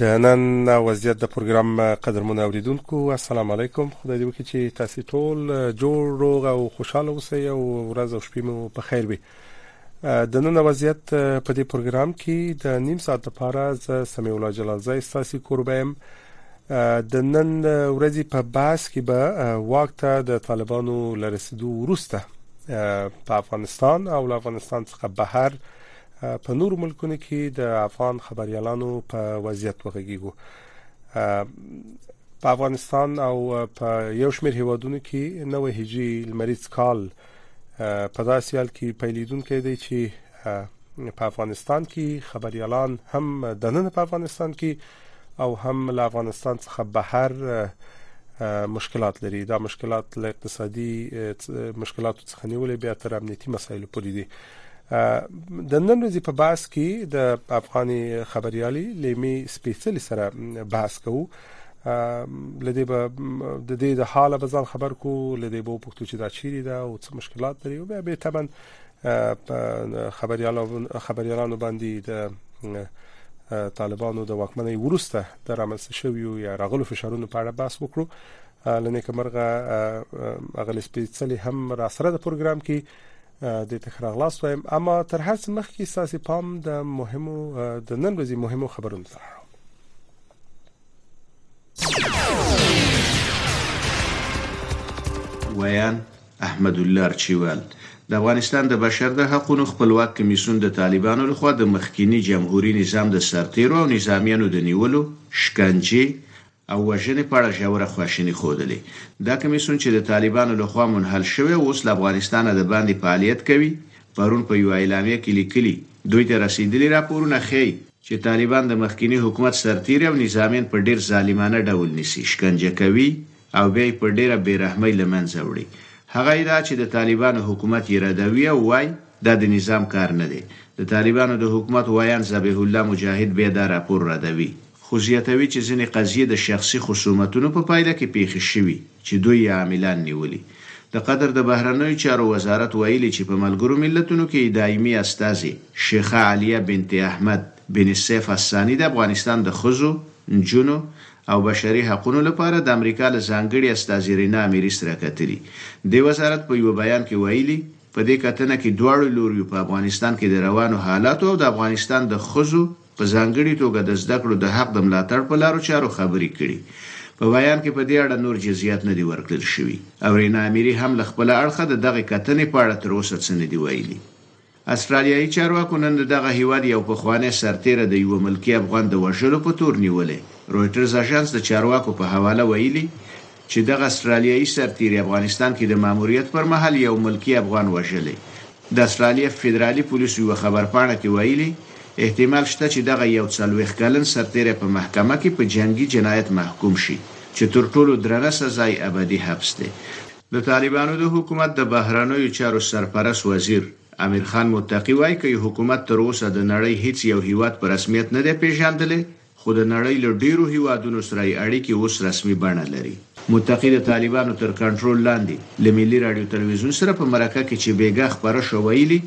د نن وضعیت د پروګرام قدرمن اوریدونکو السلام علیکم خدای دې وکړي چې تاسو ټول جوړ روغ او خوشاله اوسئ او ورځ او شپه مو په خیر وي د نن وضعیت په دې پروګرام کې د نیم ساعت لپاره زه سمیع الله جلالزی ستاسو کوربه یم د نن ورځې په بحث کې به واک ته د طالبانو لرسیدو وروسته په افغانستان او له افغانستان څخه بهر په نور ملکونو کې د افغان خبريالانو په وضعیت وغږیږو په افغانستان او په یو شمېر هیوادونو کې نوې هجری لمریز کال په داسې حال کې پیلیدونکې دی چې په افغانستان کې خبريالان هم د نن په افغانستان کې او هم له افغانستان څخه بهر مشکلات لري دا مشکلات له اقتصادي مشکلاتو څخه نیولې بیا تر امنیتي مسایلو پورې دي د نن ورځې په بحث کې د افغاني خبريالي لیمي سپیڅلي سره بحث کوو لدی به د دې د حاله به ځان خبر کو لدی به پښتو چې دا چیرې ده او څه مشکلات لري او بیا به تمن خبريالانو خبريالانو باندې د طالبانو د واکمنۍ ورسته د رامنځته شویو یا راغلو فشارونو په اړه بحث وکړو لنیکه مرغه اغلی سپیڅلی هم را سره د پروګرام کې دې ته خراغلاست وایم اما تر هر څه مخکې ساسي پام د مهمو د نن ورځې مهمو خبرونو ته راړو ویان احمد الله چیوال د افغانستان د بشر د حقوقو خپلواک کمیسون د طالبانو لخوا د مخکینی جمهوریت نظام د سرتیرو او نظامیانو د نیولو شکنجه او وژنې په اړه ژوره خواشیني ښودلې. دا کمېسیون چې د طالبانو له خوا منحل شوی او اوس له افغانستانه د باندې فعالیت کوي، پرون په یوه اعلامیه کې لیکلي، دوی ته رسېدلي راپورونه ښيي، چې طالبان د مخکیني حکومت سرتېري او نظامیان په ډېر ظالمانه ډول نیسي، شکنجه کوي او بیا یې په ډېره بې رحمۍ له منځه وړي. هغه ادعا چې د طالبانو حکومت یې ردوي او وايي، دا د نظام کار نه دی. د طالبانو د حکومت ویاند ذبیح الله مجاهد بیا دا راپور ردوي، خو زیاتوي چې ځینې قضیې د شخصي خصومتونو په پایله کې پېښې شوي چې دوی یې عاملان نیولي. د قطر د بهرنیو چارو وزارت ویلي چې په ملګرو ملتونو کې یې دایمي استازې شیخه عالیه بنت احمد بن سیف الثاني د افغانستان د ښځو، نجونو او بشري حقونو لپاره د امریکا له ځانګړې استازې رینا امیري سره کتلي. دې وزارت په یوه بیان کې ویلي، په دې کتنه کې دواړو لوریو په افغانستان کې د روانو حالاتو او د افغانستان د ښځو په ځانګړي توګه د زده کړو د حق د ملاتړ په لارو چارو خبرې کړي. په بیان کې په دې اړه نور جزییات نه دي ورکړل شوي او رینا امیري هم له خپله اړخه د دغې کتنې په اړه تر اوسه څه نه دي ویلي. اسټرالیايي چارواکو نن د دغه هېواد یو پخوانی سرتېری د یوه ملکي افغان د وژلو په تور نیولی. رویټرز اژانس د چارواکو په حواله ویلي، چې دغه اسټرالیايي سرتېري افغانستان کې د ماموریت پر مهال یو ملکي افغان وژلی. د اسټرالیا فدرالي پولیسو یوه خبرپاڼه کې ویلي، احتمال شته چې دغه یو څلوېښت کلن سرتېری په محکمه کې په جنګي جنایت محکوم شي، چې تر ټولو درنه سزا یې ابدي حبس دی. د طالبانو د حکومت د بهرنیو چارو سرپرست وزیر امیرخان متقي وايي، که یې حکومت تر اوسه د نړۍ هېڅ یو هېواد په رسمیت نه دی پېژندلی، خو د نړۍ له ډېرو هېوادونو سره یې اړیکې اوس رسمي بڼه لري. متقي د طالبانو تر کنټرول لاندې له ملي راډیو تلویزیون سره په مرکه کې چې بېګاه خپره شوه ویلي،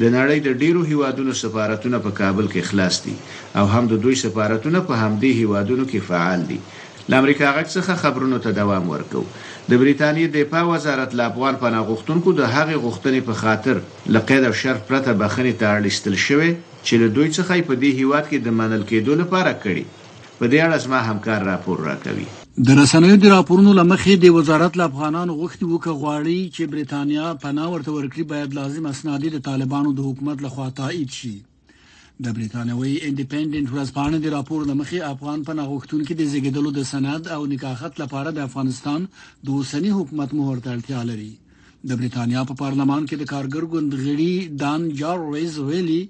د نړۍ د ډېرو هېوادونو سفارتونه په کابل کې خلاص دي او هم د دوی سفارتونه په همدې هېوادونو کې فعال دي. له امریکا غږ څخه خبرونو ته دوام ورکوو. د بریتانیې دفاع وزارت له افغان پناه غوښتونکو د هغې غوښتنې په خاطر له قید او شرط پرته بخښنې ته اړ ایستل شوی، چې له دوی څخه یې په دې هیواد کې د منل کیدو لپاره کړي، په دې اړه زما همکار راپور راکوي. د رسنیو د راپورونو له مخې، دې وزارت له افغانانو غوښتي وو که غواړي چې بریتانیا پناه ورته ورکړي باید لازم اسناد یې د طالبانو د حکومت له خوا تائید شي. د بریتانوۍ انډیپنډنټ ورځپاڼې د راپور له مخې، افغان پناه غوښتونکي د زیږیدلو د سند او نکاح خط لپاره د افغانستان د اوسني حکومت مهر ته اړتیا لري. د بریتانیا په پارلمان کې د کارګر ګوند غړي دان جارویز ویلي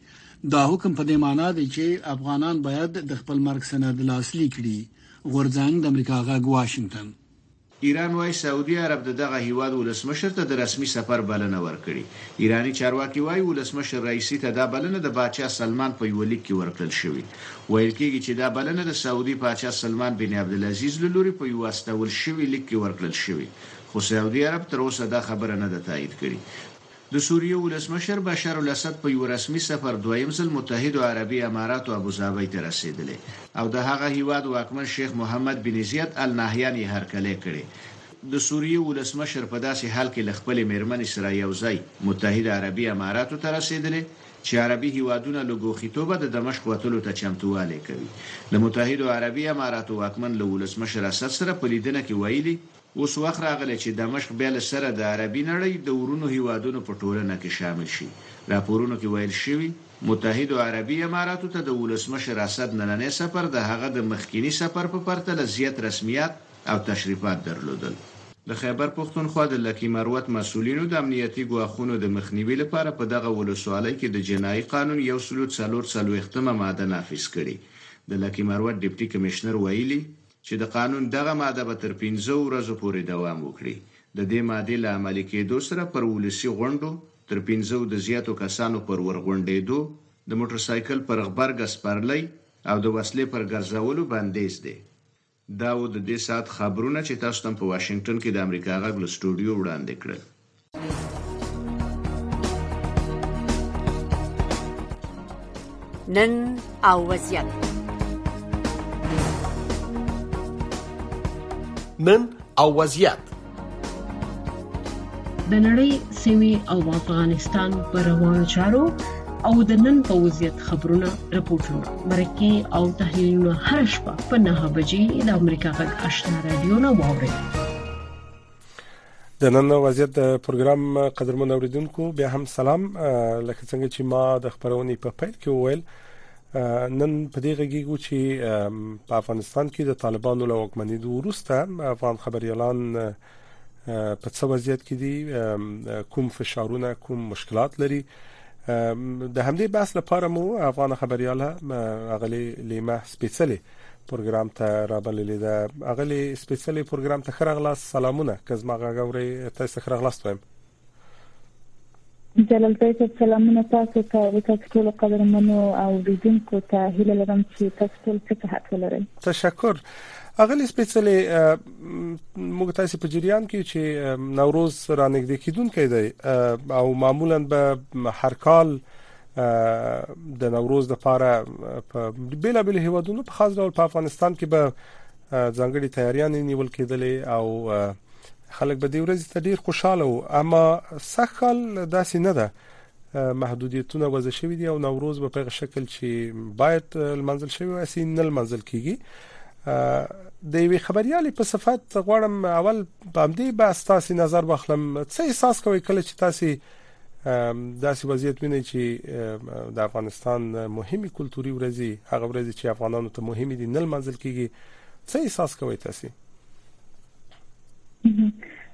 دا حکم په دې معنی دی چې افغانان باید د خپل مرګ سند لاسلیک کړي غورځنګ د امریکا غږ واشنگټن ایران وايي سعودي عرب د دغه هیواد ولسمشر ته د رسمي سفر بلنه ورکړې. ایراني چارواکي وايي ولسمشر رئیسي ته دا بلنه د باچا سلمان په یوه لیک کې ورکړل شوې. ویل کیږي چې دا بلنه د سعودي پاچا سلمان بن عبدالعزیز له لوري په یوه استول شوي لیک کې ورکړل شوې. خو سعودي عرب تر اوسه دا خبره نه ده تائید کړې. د سوریې ولسمشر بشار الاسد په یوه رسمي سفر دویم ځل متحدو عربي اماراتو ابوظابۍ ته رسېدلی او د هغه هیواد واکمن شیخ محمد بن زیاد النهیان یې هرکلی کړی. د سوریې ولسمشر په داسې حال کې له خپلې مېرمنې سره یو ځای متحده عربي اماراتو ته رسېدلی چې عربي هیوادونه له ګوښیتوبه د دمشق وتلو ته چمتووالی کوي. د متحدو عربي اماراتو واکمن له ولسمشر اسد سره په لیدنه کې ویلي، اوس وخت راغلی چې دمشق بیا له سره د عربي نړۍ د وروڼو هېوادونو په ټولنه کې شامل شي. راپورونو کې ویل شوي، متحدو عربي اماراتو ته د ولسمشر اسد نننی سفر د هغه د مخکیني سفر په پرتله زیات رسمیات او تشریفات درلودل. د خیبر پښتونخوا د لکي مروت مسؤلینو د امنیتي ګواښونو د مخنیوي لپاره په دغه ولسوالۍ کې د جنایي قانون یو سلو څلور څلوېښت مه ماده نافذ کړې. د لکي مروت ډپټي کمشنر ویلي، چې د قانون دغه ماده به تر پنځه ورځو پورې دوام وکړي، د دې مادې له عملي کېدو سره پر ولسي غونډو تر پنځه د زیاتو کسانو پر ورغونډېدو، د موټرسایکل پر غبرګه سپرلۍ او د وسلې پر ګرځولو بندیز دی. دا و د دې ساعت خبرونه چې تاسو ته هم په واشنګټن کې د امریکا غږ له سټوډیو وړاندې کړل. نن او وضعیت نن او وضعیت د نړۍ سیمه او افغانستان پر روانو چارو او د نن په وضعیت خبرونه رپورټونه مرکه او تحلیلونه هر شپه په 9 بجې د امریکا غږ آشنا رادیو نه واوري د نن وضعیت د پروګرام قدرمن اوریدونکو بیا هم سلام لکه څنګه چې ما د خبرونې په پیل کې وویل نن په دې غږیږو چې په افغانستان کې د طالبانو له واکمنیدو وروسته افغان خبريالان په څه وضعیت کې دي کوم فشارونه کوم مشکلات لري د همدې بحث لپاره مو افغان خبرياله اغلی لیمه سپیڅلې پروګرام ته رابللې ده اغلی سپیشلی پروګرام ته خرغلاس سلامونه که زما غاغوري تاسو خرغلاس وایم جلال بيت سلامونه تاسو ته او تاسو ټول قدرمنو او ریډونکو ته هیله لرم چې تاسو ټول صحت ولرئ تشکر اغلی سپیشلی موږ تاسو په جریان کې چې نوروز را نږدې کیدونکې دی او معمولا به هر کال د نوروز د پاره په بیلا بیل هیوادونو په خاص ډول په افغانستان کې به ځانګړي تیاریان نیول کېدلې او خلک به د ورځې ته ډیر خوشاله وو اما سخل داسې نه ده محدودیتونه وضع شوې دي او نوروز به په شکل چې باید منزل شوی وي سین نه منزل کیږي د یوې خبريالې په صفت غواړم اول باندې به تاسو نظر واخلم څه احساس کوئ کله چې تاسو داسې وضعیت ویني چې د افغانستان مهمي کلتوري ورځي هغه ورځي چې افغانانو ته مهمه دي نل منځل کیږي څه احساس کوي تاسو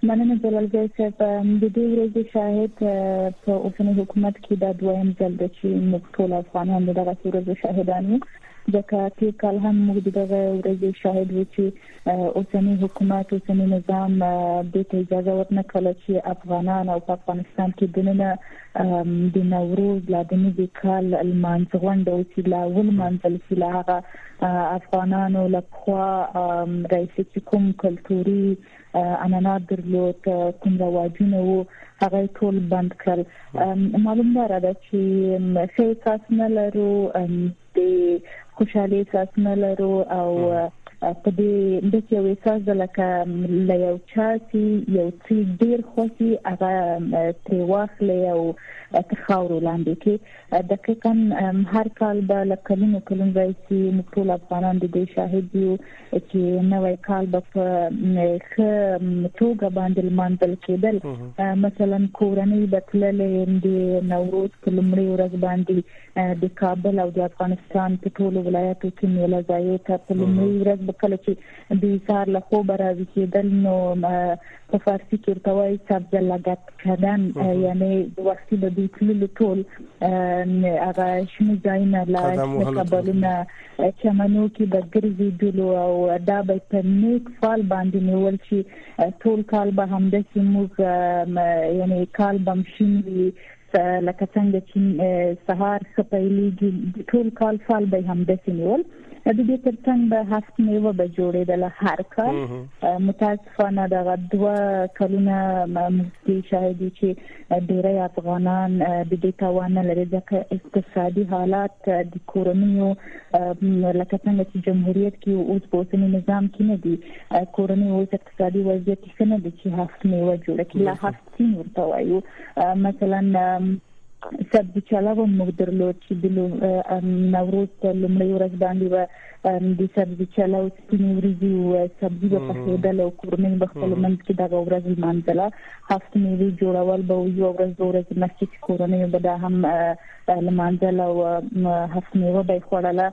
مننه جلال زوی صاحب د دې ورځې شاهد په اوسنی حکومت کې دا دویم ځل دی چې موږ ټول افغانان دغه ورځې شاهدان یو ځکه چې کال هم موږ دغه ورځې شاهد وو چې اوسنی حکومت اوسنی نظام د ته اجازه ورنه کړل چې افغانان او په افغانستان کې دننه د نوروز لا د نوي کال المانځ غونډه او چې لا ول منځل چې لا هغه افغانانو لخوا رئیس چې کوم کلتوري انانات درلود کوم رواجونه وو هغه ټول بند کړل معلومه را ده چې څه کاس نه لرو د خوشحالي احساس نه لرو او په دې د یو احساس د لکه له یو چا چې یو څه ډیر خوشي هغه تری واخلې او تخاور لاندې کې دقیقا هر کال به لکلونو کلون راځي موږ ټول افغانان د دې شاهد یو چې نوې کال به په ښه توګه باندې لمانځل کېدل مثلا کورنۍ بتللې د نوروز په لومړي ورځ باندې د کابل او د افغانستان په ټولو ولایتو کې میله ځایو ته په لومړي ورځ به کله چې د ایثار له خو براوي کېدل نو په فارسی کې ورته وایي سبز لګت کدن یعنی د وختي به د تللو ټول هغه شنو ځایونه لا کابلونه چمنو کې به ګرځي دلو او دا به په نیک فال باندې نیول شي ټول کال به همداسې موږ یعنی کال بمشین لکه څنګه چې سهار ښه پیلېږي ټول کال فال به هم داسې نیول د دې ترڅنګ به هفت میوه به جوړېدل هر کال متاسفانه دغه دوه کلونه مستي شاهدي چې ډېری افغانان د دې توان لري ځکه اقتصادي حالات د کورنیو لکه څنګه چې جمهوریت کې اوس په اوسنی نظام کې نه دي کورنۍ اوس اقتصادي وضعیت ښه نه دي چې هفت میوه جوړه کړي لا هفت سپین ورته وایو مثلا سبزی چلاو موږ درلود چې د نوروز په لومړۍ ورځ باندې و د سبزی چلاو سپین ورځي او سبزی په خېدل او کورنۍ په خپل منځ کې دغه ورځ لمانځله هفت میوي جوړول به یو ورځ دوه ورځې مخکې کورنۍ به دا هم لمانځله او هفت میوه به خوړله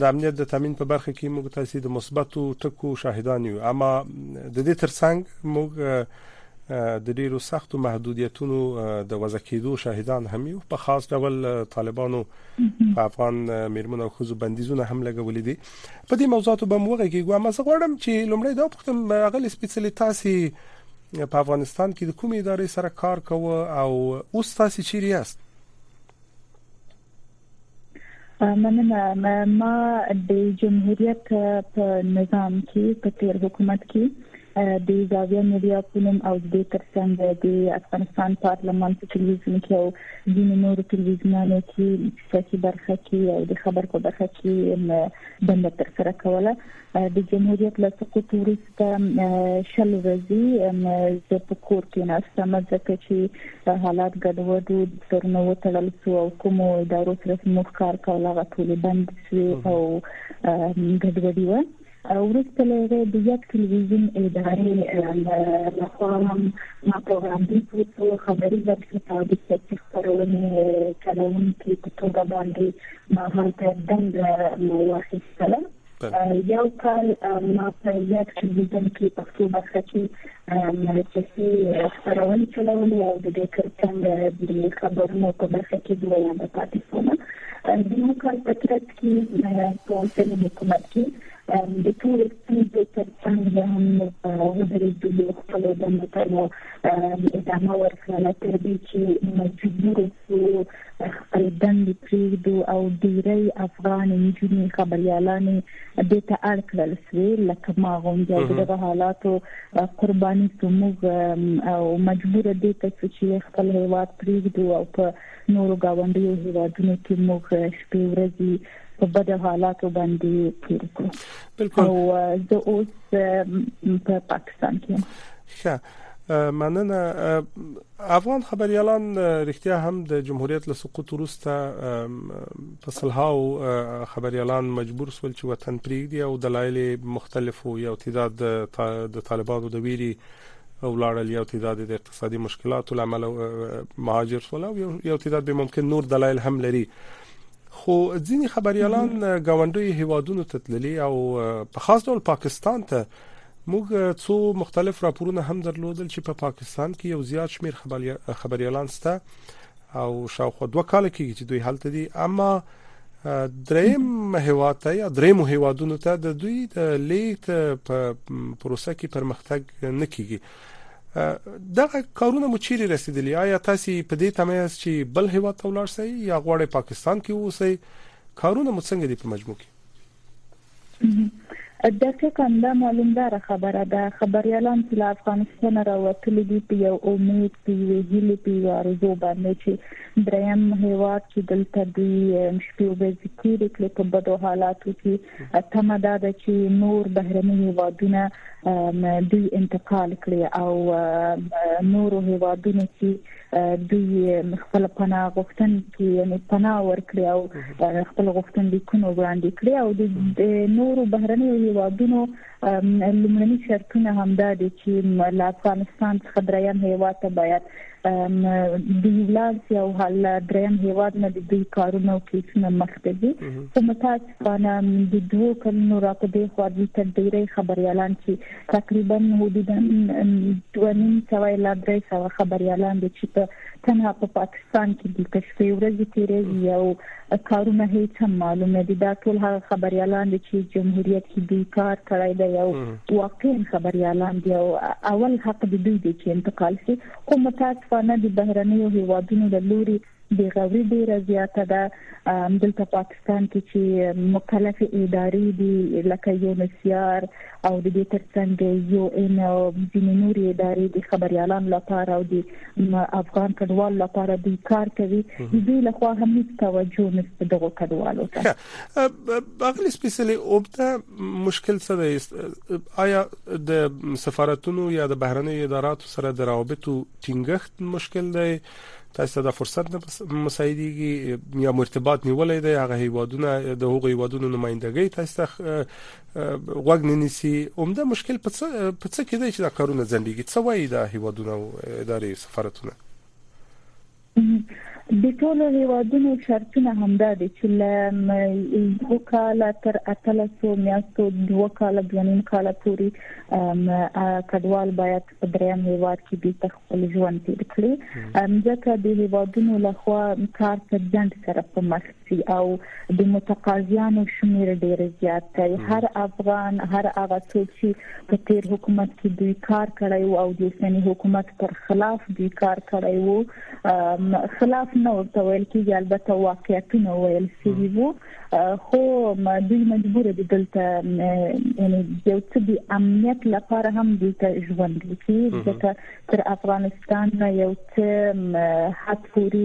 د امنیت د تامین په برخه کې موږ تاسو د مثبتو ټکو شاهدان یو اما د دې ترڅنګ موږ د ډیرو سختو محدودیتونو د وضع کېدو شاهدان هم یو په خاص ډول طالبانو په افغان میرمنو او خزو بندیزونه هم لګولې دي په دې موضوعاتو به موږ کېږو ما زه غواړم چې لومړی دا پوښتم غل سپیڅلې تاسو په افغانستان کې د کوم ادارې سره کار کوو او اوس تاسو چیرې یاست مننه ما د جمهوریت په نظام کې په تیر حکومت کې د زاویه میډیا په نوم او د ترڅنګ د افغانستان پارلمان په ټلویزیون کې او ځینې نور ټلویزیونونو کې سیاسي برخه کې او د خبر په برخه کې بنده تر سره کوله د جمهوریت له سقوط وروسته وروسته شل ورځې زه په کور کې ناستم ځکه چې حالات ګډوډ وو ترنو وتړل شو او کوم ادارو سره موږ کار کول هغه ټول بند شو او ګډوډي و ورسته له د یاد ټلویزیون ادارې له خوا هم ما پروګرام دی په خبري ورکړ او د سیاسي خبرونې چلوونکي په توګه باندې ما هلته دنده واخیستله یو کال ما په یاد ټلویزیون کې پښتو برخه کې مرکزي خپرونې چلولې او د دې ترڅنګ د خبرونو په برخه کې دوه یاده پاتې شوم د یو کال په ترڅ کې په اوسني حکومت کې د ټول ستونزو تر څنګ زه هم ودرېدلو خپلو دندو ته مو ادامه ورکړله تر دې چې مجبور خو خپلې دندې پرېږدو او ډېری افغانې نجونې خبریالانې دې ته اړ کړل شوې لکه ما غونډه د دغه حالاتو قرباني سموږ او مجبور دي ته چې خپل هیواد پرېږدو او په نورو گاونډیو هیوادونو کې موږ شپې ورځې په بده حالاتو باندې تیر کړو بالکل او زه اوس په پاکستان کې ښه مننه افغان خبریالان رښتیا هم د جمهوریت له سقوط وروسته په سلهاو خبریالان مجبور سول چې وطن پریږدي او دلایل مختلفو یو تعداد د طالبانو د ویری ولاړل یو تعداد د اقتصادي مشکلاتو لامل مهاجر سول او یو تعداد به ممکن نور دلایل هم لري خو ځینی خبریالان گاونډي هیوادونو ته تللي او په خاص ډول پاکستان ته موږ څو مختلف راپورونه هم درلودل چې په پاکستان کې یو زیات شمیر خبریالان سته او شاوخوا دوه کال کېږي چې دوی هلته دي اما دریم هیواد ته یا دریم هیوادونو ته د دوی د لیږد په پروسه کې پرمختګ نه کیږي دغه کارونه مو چیرې رسیدلی آیا تاسو په دې تمه یاست چې بل هیواد ته ولاړ شئ یا غواړئ پاکستان کې اوسئ کارونه مو څنګه دي په مجموع کې داسې کنده معلومدار خبره ده خبريالان چې له افغانستان راوتلي دي په یو امید په یوې هیلې په یو ارزو باندې چې دریم هیواد کې دلته دوی شپې ورځې تیرې کړي په بدو حالاتو کې تمه دا ده چې نور بهرني هیوادونه دوی انتقال کړي او نورو هیوادونو کې دوی خپل پناه غوښتونکي یعنی پناه ورکړي او خپل غوښتنلیکونه وړاندې کړي او د نورو بهرنیو هیوادونو لومړني شرطونه هم دا دي چې له افغانستان څخه دریم هیواد ته باید دوی لاړ شي او هله دریم هیواد نه د دوی کارونه او کیسونه مخته ځي خو متاسف پانه د دوو کلونو را په دې خوا دلته ډیری خبریالان چې تقریبا حدودا دوه نیم سوه الا درې سوه خبریالان دي چې په تنها په پاکستان کې دلته شپې ورځې تیریږي او کارونه هیڅ هم معلوم نه دي دا ټول هغه خبریالان دي چې جمهوریت کې دوی کار کړی دی او واقعا خبریالان دي او اول حق د دوی دی چې انتقال شي خو متاسفانه د بهرنیو هیوادونو له لوري بې غوري ډیره زیاته ده دلته پاکستان کې چې مختلف ادارې دي لکه یونسیار او د دې ترڅنګ یو ان او ځینې نور ادارې د خبريالان لپاره او د افغان کډوال لپاره دوی کار کوي دوی له خوا هم هیڅ توجه نشته دغه کډوالو ته بغل سپیشلی اوبته مشکل څه دی آیا د سفارتونو یا د بهرنیو اداراتو سره د روابطو ټینګښت مشکل دی تاسو ته دا فرصت نه مساعدېږي یا مرتبات نیولې دی هغه هیوادونه د هغو هیوادونو نمائندګۍ تاسو ته غوږ نه نیسی اومده مشکل په څه په څه کې دی چې دا کارونه ځنډيږي څه وایي دا هیوادونه او ادارې سفارتونه د ټولو هیوادونو شرطونه همدا دي چې له یو کال تر اتلسو میاشتو دوه کال دوه نیم کال پورې کډوال باید په دریم هیواد کې د خپل ژوند تیر کړي ځکه د هیوادونو لخوا کار په ځند سره په مخ سي او د متقاضیانو شمیر ډیر زیات دی هر افغان هر هغه څوک چې په تیر حکومت کې دوی کار کړی او د اوسنی حکومت پر خلاف دوی کار کړی وو خلاف نه ورته ویل کیږي البته واقعیتونه ویل شوی وو خو دوی مجبور دي دلته یعنی یو څه د امنیت لپاره هم دلته ژوند وکړي ځکه تر افغانستان نه یو څه حد پوري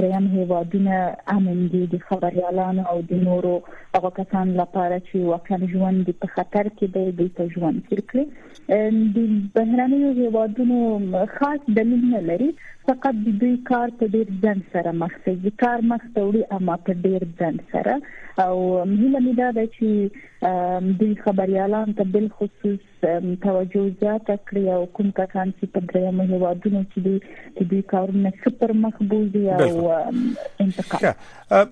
دریم هیوادونه امن دي د خبريالانو او د نورو هغه کسان لپاره چې واقعا ژوند په خطر کې دی دلته ژوند کړی د بهرنیو هیوادونو خاص دلیل نه لري فقط د دوی کار په ډیر ځند سره مخ ته کار مخ ته وړي اما په ډیر ځند سره او هیله مې ده چې دوی خبريالان ته بل خصوص توجه زیاته کړي او کوم کسان چې په دریمو هیوادونو کې دي چې دوی کارونه څه پر مخ بوزي او انتقال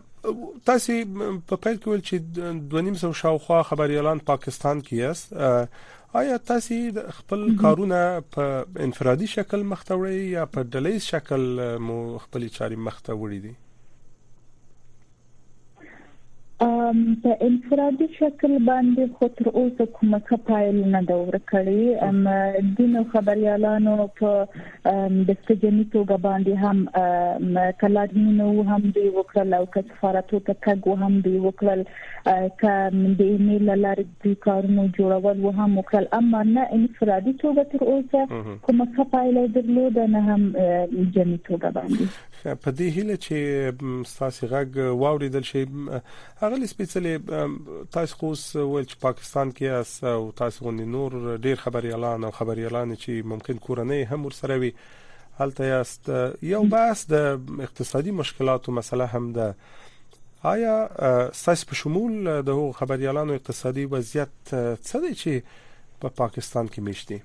تاسو په پیل کې ول چې 2.5 شاوخوا خبريالان پاکستان کې است آیا تاسو خپل کارونه په انفرادي شکل مخته وړي یا په ډلېز شکل مو خپل چاري مخته وړي دي ام په انفرادي شکل باندې خو تر اوسه کومه کپایل نه دا ورکړي ام دینو خبريالانو په د سجنی توګه باندې هم کلادمینو هم دی وکړل او که سفارتو ته کګ وهم دی وکړل که د ایمیل لارې د کارونو جوړول وهم وکړل اما نه انفرادي توګه تر اوسه کومه څه پایله درلوده نه هم جمعي توګه باندې په دې هیله چې تاسو غږ واوریدل شي هغه لسپیڅلې تاسو خو ول چې پاکستان کې اس او تاسو غوندي نور ډیر خبريالان او خبريالان چې ممکن کورنۍ هم ورسره وي هلته یاست یو بحث د اقتصادي مشکلاتو مسله هم ده آیا ساس په شمول د هغو خبريالانو اقتصادي وضعیت څه دی چې په پاکستان کې میشتي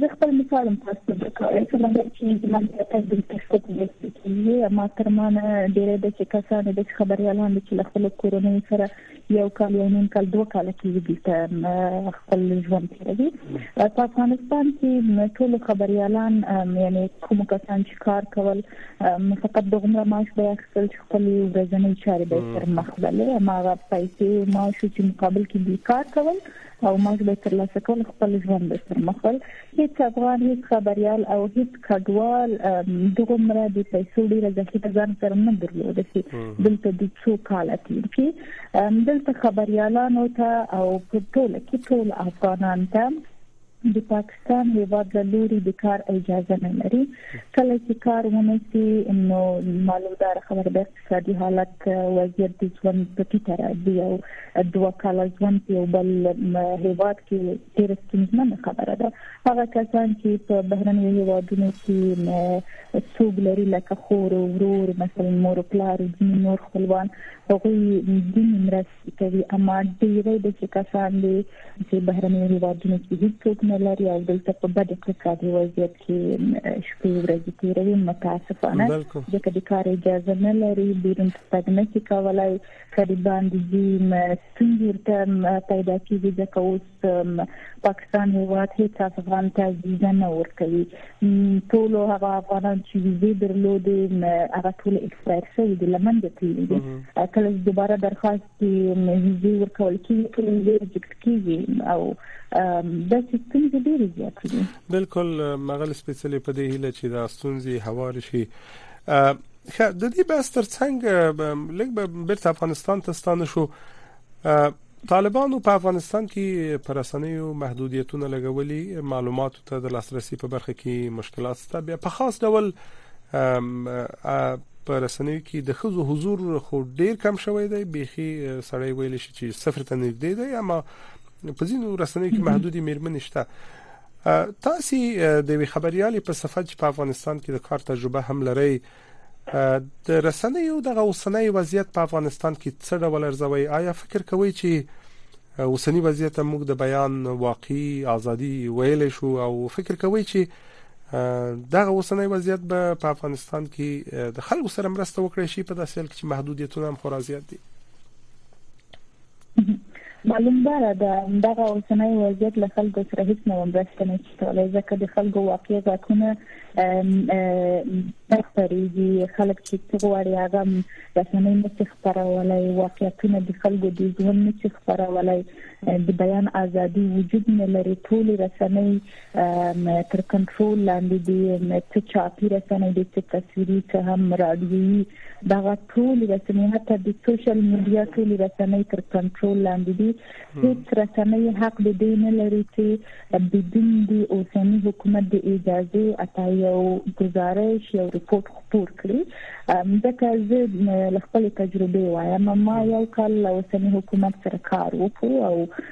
زه خپل مثال تاسو ته کوم چې موږ چې زموږ د تدریس تخصص کې ما تر ما ډېر د کسانو د خبريالانو چې خپل کورنۍ سره یو کال یو نیم کال دوه کال کېږي دلته خپل ژوند تیروي په افغانستان کې ټول خبريالان یعنی کوم کسان چې کار کول فقط د عمر معاش به اخیستل چې خپل ورځنی چارې به پر مخ وړلې ماغه پیسې معاش چې مقابل کې دي کار کول او مرګ به ترلاسه کول خپل ژوند به سر مخول هیڅ افغان هیڅ خبريال او هیڅ کډوال دغمره د پیسو ډیره ذخیره ځان سره نه درلود چې دلته د څو کال تیر کی دلته خبريالانو ته او په ټول کې ټول افغانان ته د پاکستان هیواد له لوري د کار اجازه نه لري کله چې کار ونسی نو معلومدار خبر ده اقتصادي حالت وضعیت د ژوند په ټیټه را دی او دوه کاله ژوند په بل هیواد کې ډېر ستونزمن خبره ده هغه کسان چې په بهرنیو هیوادونو کې څوګ لري لکه خور او ورور مثلا مور او پلار او ځینې نور خپلوان هغوی دیني مرستې کوي اما ډیری د کسان دي چې بهرنیو هیوادونو کې هیڅوک نه لري او دلته په بد اقتصادي وضعیت کې شپې ورځې تیروي متاسفانه ځکه د کار اجازه نه لري بیرون تګ نه شي کولای کړي باندې دي ستونزې ته پیدا کیږي ځکه اوس پاکستان هیواد هیڅ افغان ته ویزه نه ورکوي ټول هغه افغانان چې ویزه درلودې هغه ټول ایکسپایر شوی د لمن د تیری دي کله چې دوباره درخواست کې ویزه ورکول کیږي ټول ویزه ریجکټ کیږي او د سیستم د ډیر زیات دي بالکل مغل سپیشلی په دې هله چې د استونزي هوار شي خا د دې بس ترڅنګ لګ به بیرته افغانستان ته ستانه شو طالبانو په افغانستان کې پر رسنیو محدودیتونه لګولي معلوماتو ته د لاسرسي په برخه کې مشکلات شته بیا په خاص ډول په رسنیو کې د خزو حضور خو ډیر کم شوی دی بيخي سړی ویل شي چې صفر ته نږدې دی اما په ځینو رسنیو کې محدودي میرمنې شته تاسو د وی خبريالي په صفت چې په افغانستان کې د کار تجربه هم لري د رسنیو دغه اوسنۍ وضعیت په افغانستان کې څه ډول ارزوي آیا فکر کوي چې اوسنی وضعیت موږ د بیان واقعي ازادي ویل شو او فکر کوي چې دغه اوسنۍ وضعیت به په افغانستان کې د خلکو سره مرسته وکړي شي په داسې حال کې چې محدودیتونه هم خورا زیات دي معلومداره ده دغه اوسنی وضعیت له خلکو سره هیڅ نه مرسته نه شي کولای ځکه د خلکو واقعي غوښتنه تخریږي خلک چې څه غواړي هغه رسنۍ نه څه خبرولای واقعیتونه د خلکو د ژوند نه څه خبرولای د بیان ازادي وجود نه لري ټول رسنۍ تر کنټرول لاندې دي چې چاپی رسنۍ دي چې تصویري چې هم رادیوي دغه ټول رسنۍ حتی د سوشل میډیا ټول رسنۍ تر کنټرول لاندې دي هیڅ رسنۍ حق د دې نه لري چې بدون د اوسنی حکومت د اجازه اتا یو گزارش یو رپورت خپور کړي ځکه زه خپل تجربه وایم ما یو کال له اوسنی حکومت سره کار وکړ او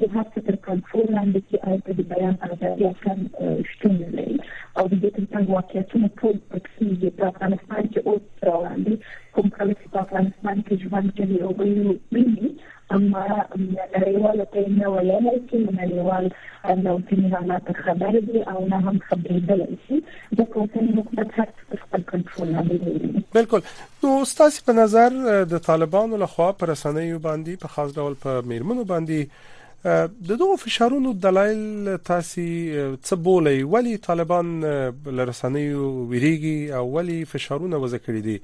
د هر څه تر کنټرول لاندې کې او د بیان ازادي اصلا شتون نه لري او د دې ترڅنګ واقعیتونه ټول پټ کېږي په افغانستان کې اوس روان دي کوم خلک چې په افغانستان کې ژوند کوي او به یې ویني اما نړیوالو ته یې نه ویلی چې نړیوال له اوسني حالات خبر دي او نه هم خبرېدلی شي ځکه اوسنی حکومت هر څه تر خپل کنټرول لاندې لري بلکل نو ستاسو په نظر د طالبانو لخوا پر رسنیو باندې په خاص ډول په میرمنو باندې د دغو فشارونو دلایل تاسو څه بولئ ولی طالبان لرسنیو ویریږي او ولی فشارونه وځ کړی دي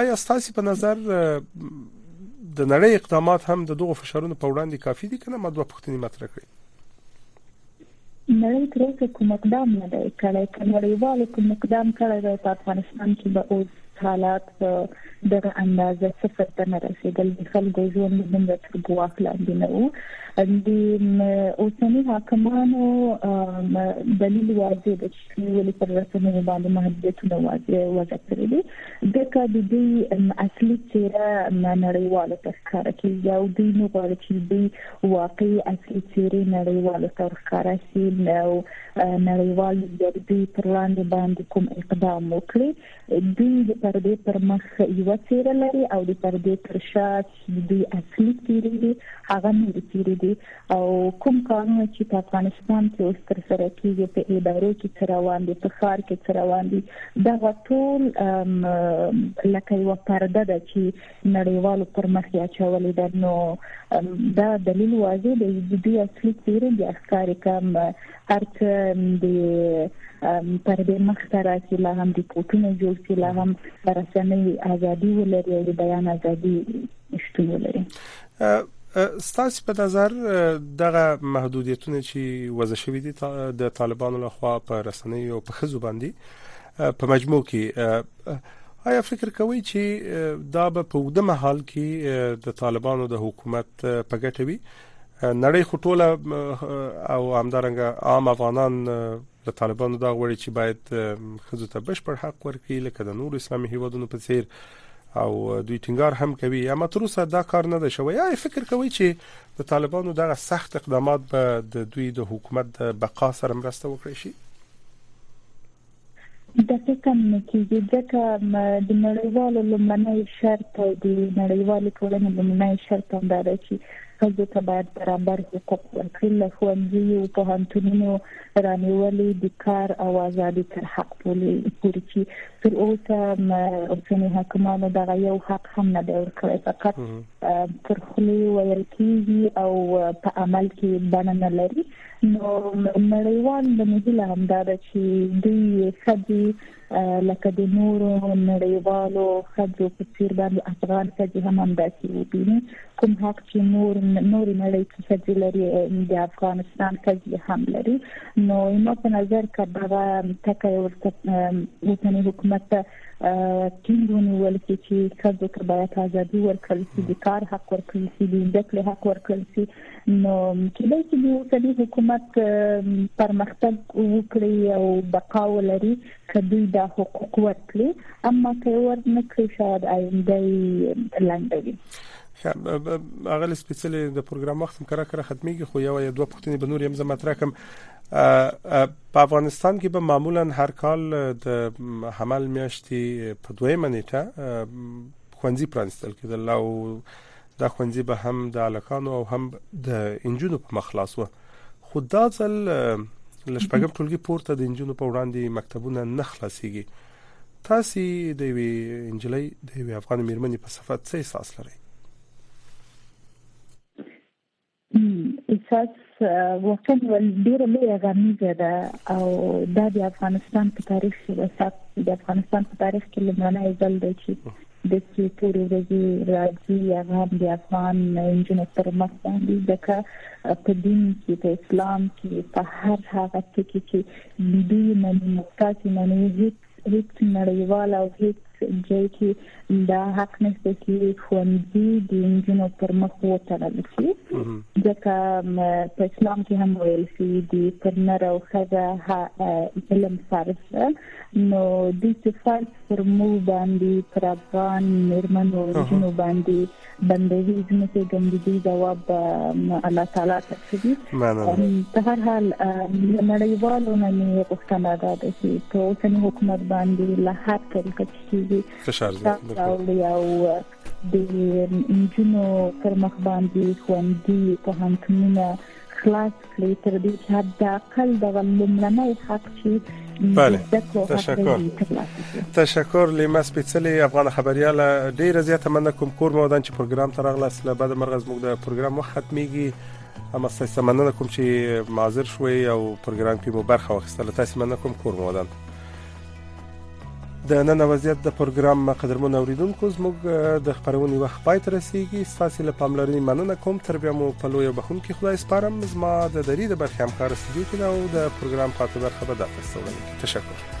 آیا تاسو په نظر د نړۍ اقدامات هم د دغو فشارونو په وړاندې کافي دي کنه ما دوه پوښتنې مطرح کړې نړۍ تر اوسه کوم اقدام نه دی کړی که نړیوالو کوم اقدام کړی وای په افغانستان کې به اوس حالات په دغه اندازه صفر ته نه رسیدل د خلکو ژوند دومره تر ګواښ لاندې نه وو د اوسني حاکمانو دلیل واضح دی نیولو پر رسنیو باندې محدودیتونه وضع کړی دی ځکه د دې اصلي چیرې نړیوالو ته ښکاره کیږي او دوی نو غواړي چې دوی واقعي اصلي چیرې نړیوالو ته ښکاره شي او نړیوال د دوی پر وړاندې باندې کوم اقدام وکړي دوی د پردې پر مخ یو چیرې لري او د پردې تر شا چې د دوی اصلي څېرې دي هغه نورې څېرې دي او کوم کارونه چې په افغانستان کې اوس ترسره کېږي په ادارو کې څه روان دي په ښار کې څه روان دي دغه ټول لکه یوه پرده ده چې نړیوالو پر مخ یې اچولې ده نو دا دلیل واضح دی د دوی اصلي څېرې بیا ښکاري که ارګ د پر دې مخ ته راځي لا هم ریپورتونه جوړ کړي لا هم رسنۍ ازادي ولري او د بیان ازادي شتون ولري ستاسو په نظر دغه محدودیتونه چې وضع شوې دي د طالبانو لخوا په رسنۍ او په خزو باندې په مجموع کې آیا فکر کوئ چې دا به په وګړه مهال کې د طالبانو د حکومت په ګټه وي نړۍ خو ټوله او همدارنګه عام افغانان له طالبانو دا غوړي چې باید خزو ته بشپړ حق ورکړي لکه د نور اسلامي هیوادونو په څیر او دوی ټینګار هم کوي اما تر اوسه دا کار نه دی شوی یا فکر کوي چې د طالبانو دغه سخت اقدامات به د دوی د حکومت د بقا سره مرسته وکړي شي دقیقا نه کیږي ځکه د نړیوالو لمنۍ شرط او د نړیوالې ټولنې لمنۍ شرط هم دا دی چې ښځو ته باید برابر حقوق ورکړي له ښوونځیو او پوهنتونونو رانیولې د کار او ازادي تر حق پورې چې تر اوسه اوسنی حکومت دغه یو حق هم نه دی ورکړی فقط پر خلی ویل کیږي او په عمل کې بڼه نه لري نو نړیوال د مهله هم دا ده چې دوی خځې لکه د نورو نړیوالو خځو په څیر باندې افغان خځې هم همداسې وبیني کوم حق چې نور نور نړۍ کې خځې لري د افغانستان خځې هم لري نو ایمه په نظر کې دا تکه ورته وطني حکومت ته ټینګ ونیول چې خځو ته باید ازادي ورکړل شي د کار حق ورکړل شي د زده کړې حق ورکړل شي نو کله چې د اوسني حکومت پرمختګ وکړي او بقا ولري کدی دا حقوق ورکړي اما که ورنه کړی شاید آینده لنډوي هغه له سپیشلې د پروګرام وخت کړه کړه ختميږي خو یو یا دوه پښتنې به نور هم زما تر کوم په افغانستان کې به معمولا هر کال د حمل میاشتې په دویمه نیټه خوندې پرانستل کېدل او دا ښوونځي به هم د الکانو او هم د انجونو په مخ خلاص و خو دا ځل لشپګم ټولګي پورته د انجونو په وړاندې مکتبونه نه خلاصيږي تاسو د وی انجلۍ د وی افغان میرمنې په صفت څه احساس لرئ احساس واقعا ډیره لویه غمیزه ده او دا د افغانستان په تاریخ کې د ثبت د افغانستان په تاریخ کې لمنه ځل دی چې د څو پورې ورځې راځي هغه د افغان انجنونو پر مخ باندې ځکه په دین کې په اسلام کې په هر هغه څه کې چې دوی مني مختاج مني هیڅ هیڅ نړیوال او هیڅ ځای کې دا حق نشته چې ښوونځي د انجونو پر مخ وتړل شي ځکه په اسلام کې هم ویل شي د پر نر او ښځه علم فرض ده نو د چې فرض پر مو باندې پر افغان مرمنو انجونو باندې بندوي ځمکې ګندګي جواب الله تعالی ته کوي په هر حال نړیوالو نه مې غوښتنه ده چې په اوسنی حکومت باندې له هر طریقه چې کیږي فشار زیات او د انجونو پر مخ باندې خوندي په هنتونه خلاص کړي تر دې چې حداقل دغه لومړنی حق چې بله تشکر تشکر لیمه سپیڅلې افغان خبریال ډیره زیاته مننه کوم کور مو ودان چې پروګرام ته راغلاست له بعد مرغ زموږ د پروګرام وخت ختميږي اما ستاسو مننه کوم چې معذر شوي او پروګرام کې مو برخه واخیستله تاسو مننه کوم کور مو ودان د نن وضعیت د پروګرام مقدرمن اوریدونکو زموږ د خبرونې وخت پای ته رسیدي ساسي له پاملرنې مننه کوم تر بیا مو په لوی بخون کې خدای سپارم زما د دری د برخې همکار سټډیو کې او د پروګرام پاتې برخه به د تاسو تشکر